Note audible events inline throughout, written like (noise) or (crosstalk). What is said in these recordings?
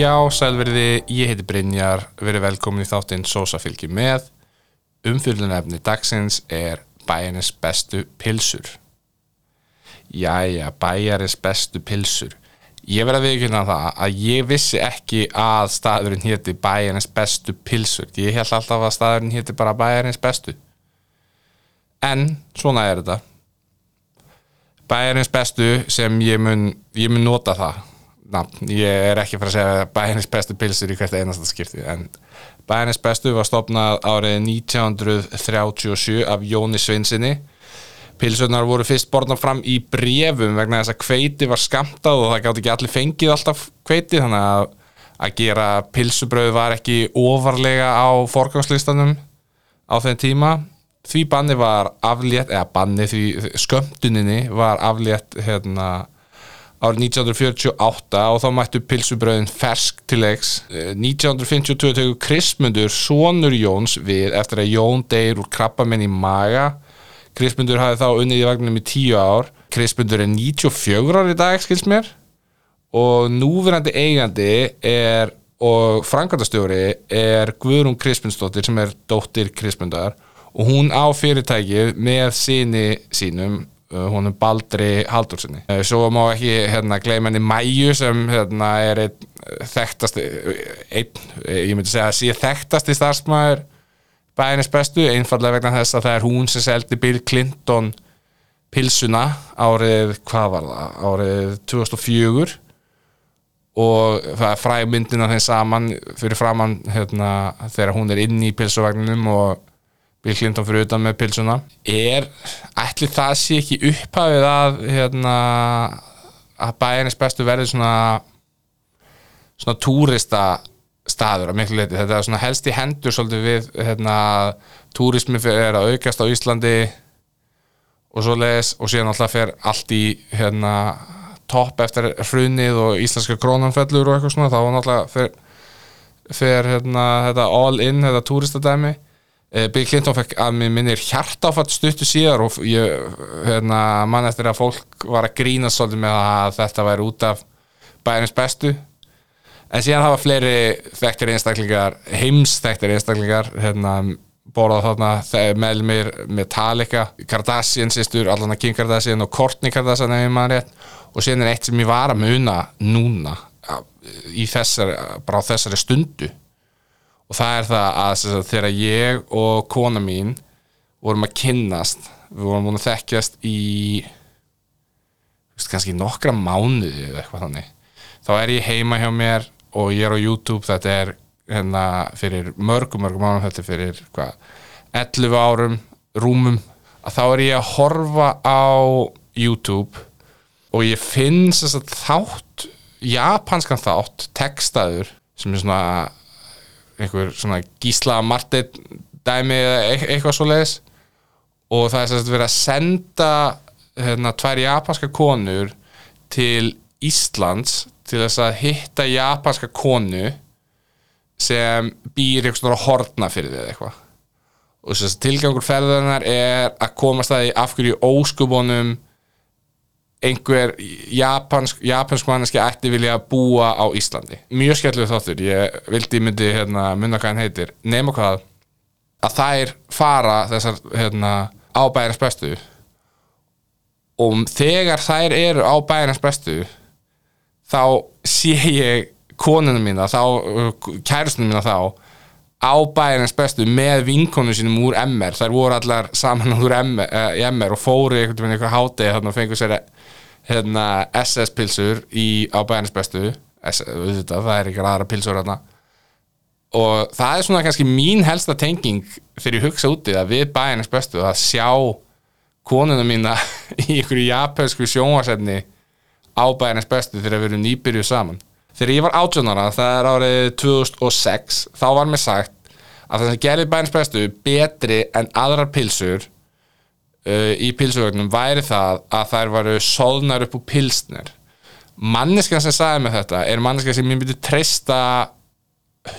Já, sælverði, ég heiti Brynjar, verið velkomin í þáttinn Sósa fylgi með. Umfyllunefni dagsins er bæjarins bestu pilsur. Jæja, bæjarins bestu pilsur. Ég verði að viðkynna það að ég vissi ekki að staðurinn héti bæjarins bestu pilsur. Ég held alltaf að staðurinn héti bara bæjarins bestu. En svona er þetta. Bæjarins bestu sem ég mun, ég mun nota það nafn, ég er ekki fyrir að segja bæjarnis bestu pilsur í hvert einasta skipti en bæjarnis bestu var stopnað árið 1937 af Jóni Svinsinni pilsunar voru fyrst borðnað fram í brefum vegna þess að kveiti var skamtað og það gátt ekki allir fengið alltaf kveiti þannig að að gera pilsubröð var ekki ofarlega á forgangslistanum á þenn tíma. Því banni var aflétt eða banni því skömmtuninni var aflétt hérna árið 1948 og þá mættu pilsubröðin fersk til leiks. 1952 tegur Krismundur sonur Jóns við eftir að Jón deyr úr krabbamenn í maga. Krismundur hafi þá unnið í vagnum í 10 ár. Krismundur er 94 ár í dag skils mér. Og núverandi eigandi er og frangatastjóri er Guðrún Krismundsdóttir sem er dóttir Krismundar og hún á fyrirtækið með síni sínum honum Baldri Haldurssoni svo má ekki hérna gleyma henni Mæju sem hérna er einn þekktasti einn, ég myndi segja að sé þekktasti starfsmæður bæðinist bestu, einfallega vegna þess að það er hún sem seldi Bill Clinton pilsuna árið, hvað var það, árið 2004 og það er fræmyndin af þeim saman fyrir framann hérna, þegar hún er inn í pilsuvagninum og Bill Clinton fyrir utan með pilsuna. Er, ætli það sé ekki upphafið að hérna, að bæjarnis bestu verði svona svona túrista staður á miklu leiti, þetta er svona helst í hendur svolítið við hérna, túrismi er að aukast á Íslandi og svo leiðis og síðan alltaf fer allt í hérna, topp eftir hrunið og íslenska krónanfellur og eitthvað svona, þá náttúrulega fer, fer hérna, þetta all in, þetta túristadæmi Bill Clinton fekk að minnir hjartáfatt stuttu síðar og ég hérna, mann eftir að fólk var að grína svolítið með að þetta væri út af bæjarins bestu. En síðan hafa fleiri þekktir einstaklingar heimsþekktir einstaklingar hérna, borðað þarna meðlumir Metallica, Kardashian sýstur, allan að Kim Kardashian og Kourtney Kardashian ef maður rétt. Og síðan er eitt sem ég var að muna núna í þessari, bara á þessari stundu og það er það að þegar ég og kona mín vorum að kynnast við vorum búin að þekkjast í veist, kannski nokkra mánuði eða eitthvað þannig þá er ég heima hjá mér og ég er á YouTube þetta er hérna fyrir mörgum mörgum ánum þetta er fyrir hvað 11 árum, rúmum að þá er ég að horfa á YouTube og ég finn þess að þátt japanskan þátt, textaður sem er svona einhver svona gísla martið dæmi eða eitthvað svo leiðis og það er sérst verið að senda hérna tvær japanska konur til Íslands til þess að hitta japanska konu sem býr eitthvað svona hortna fyrir þið eitthvað. Og sérst tilgangur ferðarnar er að komast að því af hverju óskubunum einhver japansk, japansk manneski ætti vilja búa á Íslandi. Mjög skemmtileg þáttur, ég vildi myndi hérna, munna hvað hann heitir, nema hvað að þær fara þessar hérna, á bæjarins bestu. Og þegar þær eru á bæjarins bestu þá sé ég konunum mína þá, kærustunum mína þá á bæjarins bestu með vinkonu sínum úr MR, þær voru allar saman úr MR, uh, MR og fóru einhvern veginn eitthvað hátegi þarna og fengur sér hérna, SS pilsur í, á bæjarnis bestu. Það er ykkur aðra pilsur hérna og það er svona kannski mín helsta tenging fyrir hugsa úti að við bæjarnis bestu að sjá konuna mína (laughs) í ykkur japansku sjónvarsefni á bæjarnis bestu þegar við erum nýbyrjuð saman. Þegar ég var átjónara, það er árið 2006, þá var mér sagt að það sem gerir bæjarnis bestu betri en aðrar pilsur uh, í pilsuvögnum væri það að þær varu sóðnar upp úr pilsnir manneskan sem sagði með þetta er manneskan sem ég myndi treysta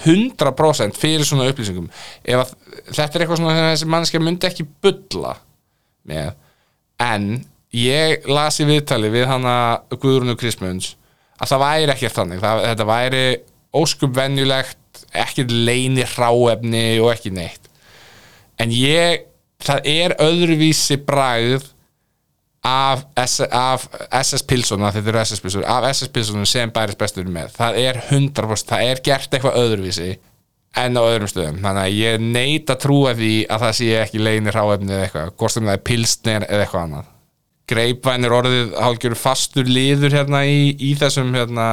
100% fyrir svona upplýsingum. Ef að, þetta er eitthvað svona sem þessi manneskan myndi ekki bylla með. En ég las í viðtali við hana Guðrunu Krismunds að það væri ekkert þannig. Það, þetta væri óskup venjulegt ekki leini hráefni og ekki neitt. En ég, það er öðruvísi bragð af, af SS Pilsona þetta eru SS Pilsona, af SS Pilsona sem bæris bestur með, það er 100% það er gert eitthvað öðruvísi en á öðrum stöðum, þannig að ég neita að trúa því að það sé ekki leini hráefni eða eitthvað, sem það er pilsnir eða eitthvað annað. Greipvæn er orðið hálfgjör fastur liður hérna í, í þessum hérna,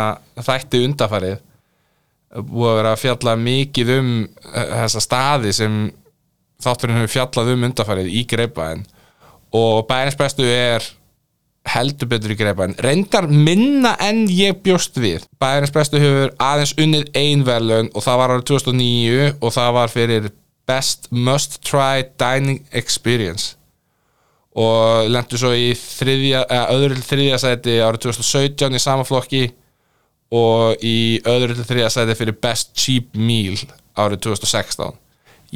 þætti undafarið búið að vera að fjalla mikið um eh, þessa staði sem þátturinn hefur fjallað um undafarið í greipvæn og bæðins bestu er heldur betur í greipvæn reyndar minna en ég bjóst við. Bæðins bestu hefur aðeins unnið einverðlun og það var árið 2009 og það var fyrir Best Must Try Dining Experience. Og lendur svo í þriðja, öðru til þriðja sæti árið 2017 í sama flokki og í öðru til þriðja sæti fyrir Best Cheap Meal árið 2016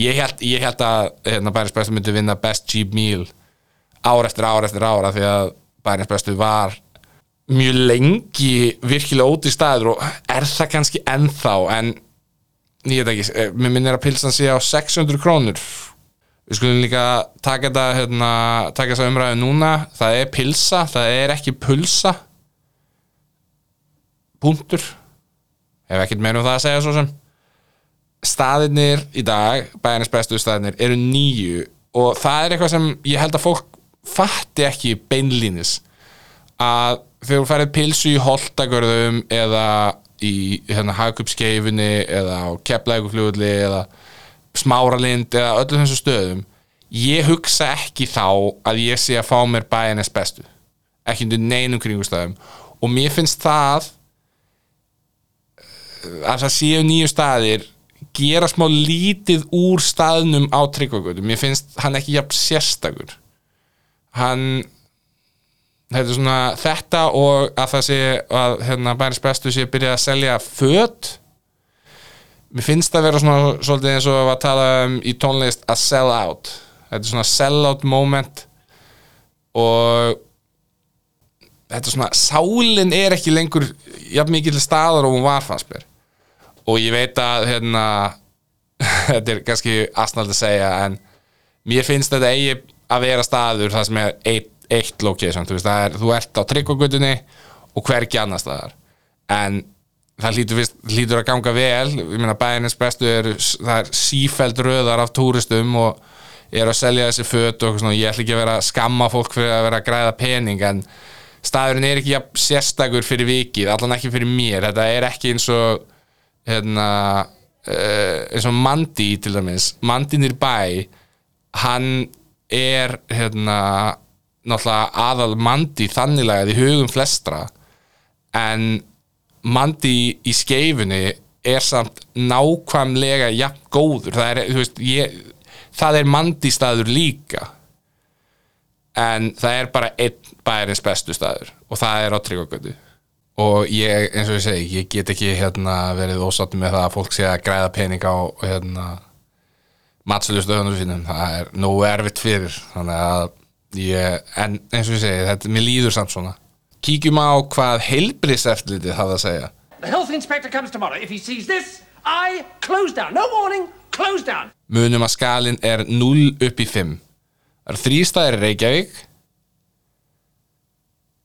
ég held, ég held að hérna, Bærins Bestu myndi vinna Best Cheap Meal ár eftir ár eftir ára því að Bærins Bestu var mjög lengi virkilega óti staður og er það kannski ennþá en ég veit ekki, eh, mér minnir að pilsan sé á 600 krónur. Við skulum líka taka þetta hérna, taka þessa umræðu núna. Það er pilsa, það er ekki pulsa. Punktur. Hef ekkert meira um það að segja svo sem staðirnir í dag bæjarnis bestu staðirnir eru nýju og það er eitthvað sem ég held að fólk fatti ekki beinlínis að þegar þú færið pilsu í holdagörðum eða í hérna, hagkupskeifinni eða á kepplægufljóðli eða smáralind eða öllum þessum stöðum ég hugsa ekki þá að ég sé að fá mér bæjarnis bestu ekki undir neinum kringustæðum og mér finnst það að það séu nýju staðir gera smá lítið úr staðnum á tryggvagötu mér finnst hann ekki jafn sérstakur. Hann þetta svona þetta og að það sé að hérna, bæris bestu sé að byrja að selja föt. Mér finnst það að vera svona svolítið eins og að tala um í tónlist að sell out. Þetta er svona sell out moment og þetta er svona sálinn er ekki lengur jafn mikið til staðar og hún var fannst mér og ég veit að hérna, (laughs) þetta er kannski asnald að segja en mér finnst þetta eigi að vera staður það sem er eitt, eitt location. Þú, veist, er, þú ert á tryggvagutunni og hverki annar staðar. En það fyrst, hlýtur að ganga vel. Ég meina bæinins bestu er það er sífæld röðar af túristum og er að selja þessi föt og ég ætla ekki að vera að skamma fólk fyrir að vera að græða pening en staðurinn er ekki sérstakur fyrir vikið, allan ekki fyrir mér. Þetta er ekki eins og hérna uh, eins og Mandi til dæmis, Mandi nýr bæ hann er hérna náttúrulega aðal Mandi þanniglega í hugum flestra en Mandi í skeifunni er samt nákvæmlega jafn góður. Það er, veist, ég, það er Mandi staður líka en það er bara einn bæjarins bestu staður og það er á Tryggvagötu og ég, eins og ég segi, ég get ekki hérna, verið ósattum með það að fólk sé að græða pening á hérna, matsölustöðunum sínum, það er nógu erfitt fyrir, þannig að ég, en eins og ég segi, þetta, mér líður samt svona. Kíkjum á hvað heilbríseftlitið hafa að segja. The health inspector comes tomorrow. If he sees this, I close down. No warning, close down. Munum að skalin er 0 upp í 5. Það eru þrýstæðir Reykjavík,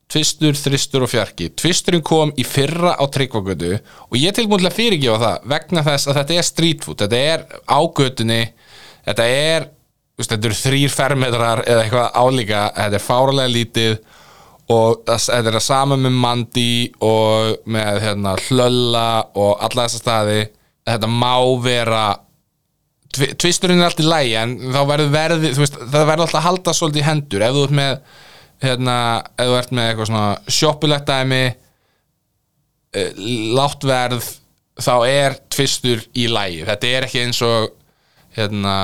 Tvistur, Þristur og Fjarki. Tvisturinn kom í fyrra á Tryggvagötu og ég tilbúinlega fyrirgefa það vegna þess að þetta er street food. Þetta er ágötunni þetta er, þetta eru þrýr fermetrar eða eitthvað álíka þetta er fáralega lítið og þetta er að sama með mandi og með hérna, hlölla og alla þessa staði. Þetta má vera Tvisturinn er allt í lægi en þá verður verði það verður alltaf að halda svolítið í hendur. Ef þú ert með hérna, ef þú ert með eitthvað svona sjoppulegt dæmi eh, látt verð þá er tvistur í lægi þetta er ekki eins og hérna,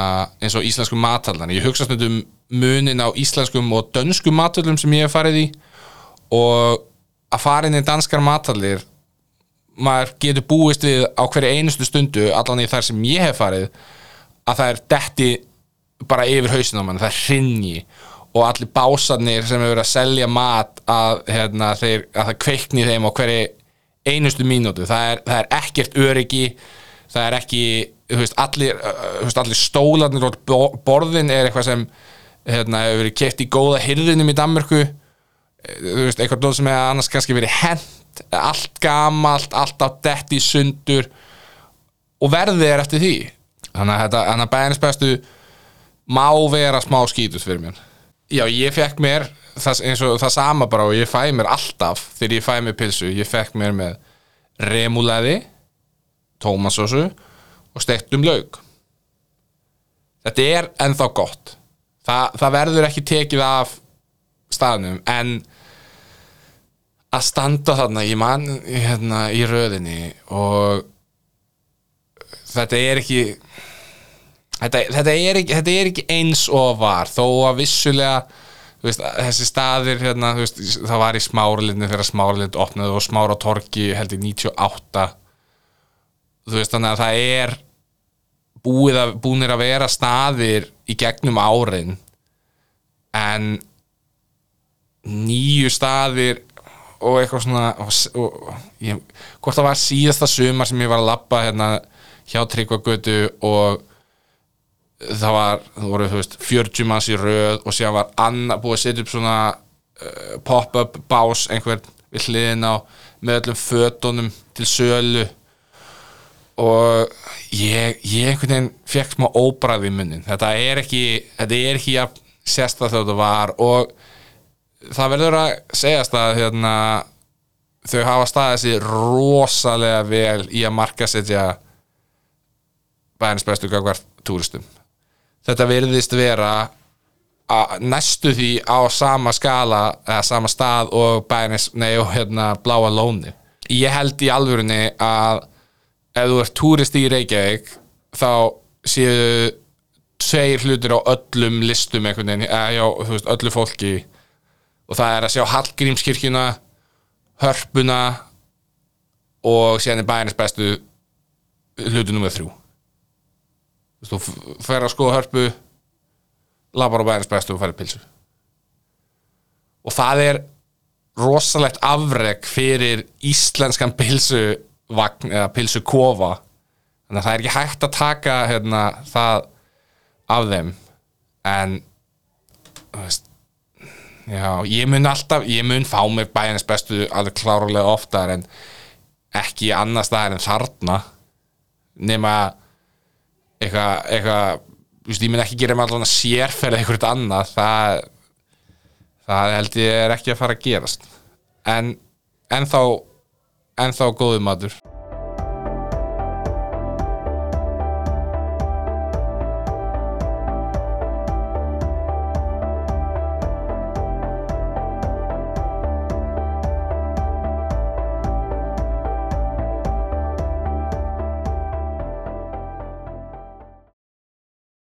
eins og íslenskum mataldan ég hugsa svona um munin á íslenskum og dönskum matallum sem ég hef farið í og að fara inn í danskar matallir maður getur búist við á hverju einustu stundu allan í þar sem ég hef farið að það er detti bara yfir hausin á mann, það er hrinni og allir básarnir sem hefur verið að selja mat að, hérna, þeir, að það kveikni þeim á hverju einustu mínútu. Það er, það er ekkert öryggi það er ekki þú veist, allir, allir stólarnir og bo- borðin er eitthvað sem hérna, hefur verið keft í góða hyrðinum í Danmörku. Þú veist, eitthvað dóð sem hefur annars kannski verið hent allt gamalt, allt á detti sundur. Og verðið er eftir því. Þannig að að bæðins bestu má vera smá skítus fyrir mér já, ég fekk mér það, eins og það sama bara og ég fæ mér alltaf þegar ég fæ mér pilsu, ég fekk mér með remúleði tómasósu og stektum lauk. Þetta er ennþá gott. Þa, það verður ekki tekið af staðnum en að standa þarna í mann hérna, í röðinni og þetta er ekki þetta, þetta, er ekki þetta er ekki eins og var þó að vissulega veist, þessi staðir hérna, veist, það var í smáralindin þegar smáralind opnaði og smára torki held í 98 þú veist þannig að það er að, búinir að vera staðir í gegnum árin en nýju staðir og eitthvað svona og, og, ég, hvort það var síðasta sumar sem ég var að labba hérna hjá Tryggvagötu og það var, það voru þú veist 40 manns í röð og síðan var annar búið að setja upp svona uh, pop-up bás einhver við hliðin á með öllum fötunum til sölu. Og ég, ég einhvern veginn fekk smá óbræði í munnin þetta er ekki, þetta er ekki ja, sérstað þegar þetta var og það verður að segjast að hérna, þau hafa staðið sér rosalega vel í að markasetja bæðins bestu gagvart túristum þetta virðist vera næstu því á sama skala eða sama stað og bæðins, nei og hérna bláa lóni. Ég held í alvörunni að ef þú ert túristi í Reykjavík þá séu tveir hlutir á öllum listum veginn, eða já, þú veist, öllu fólki. Og það er að sjá Hallgrímskirkjuna hörpuna og síðan er bæjarnis bestu hlutu nummer þrjú þú fer að skoða hörpu labar á bæjarnis bestu og færi pilsu. Og það er rosalegt afreg fyrir íslenskan pilsuvagn eða pilsukofa. Þannig að það er ekki hægt að taka hérna, það af þeim. En veist já, ég mun alltaf, ég mun fá mig bæjarnis bestu alveg klárlega oftar en ekki annars staðar en þarna. Nema eitthvað eitthvað, veist, ég mun ekki gera með allan að sérferða eitthvað annað það það held ég er ekki að fara að gerast. En ennþá ennþá góðu matur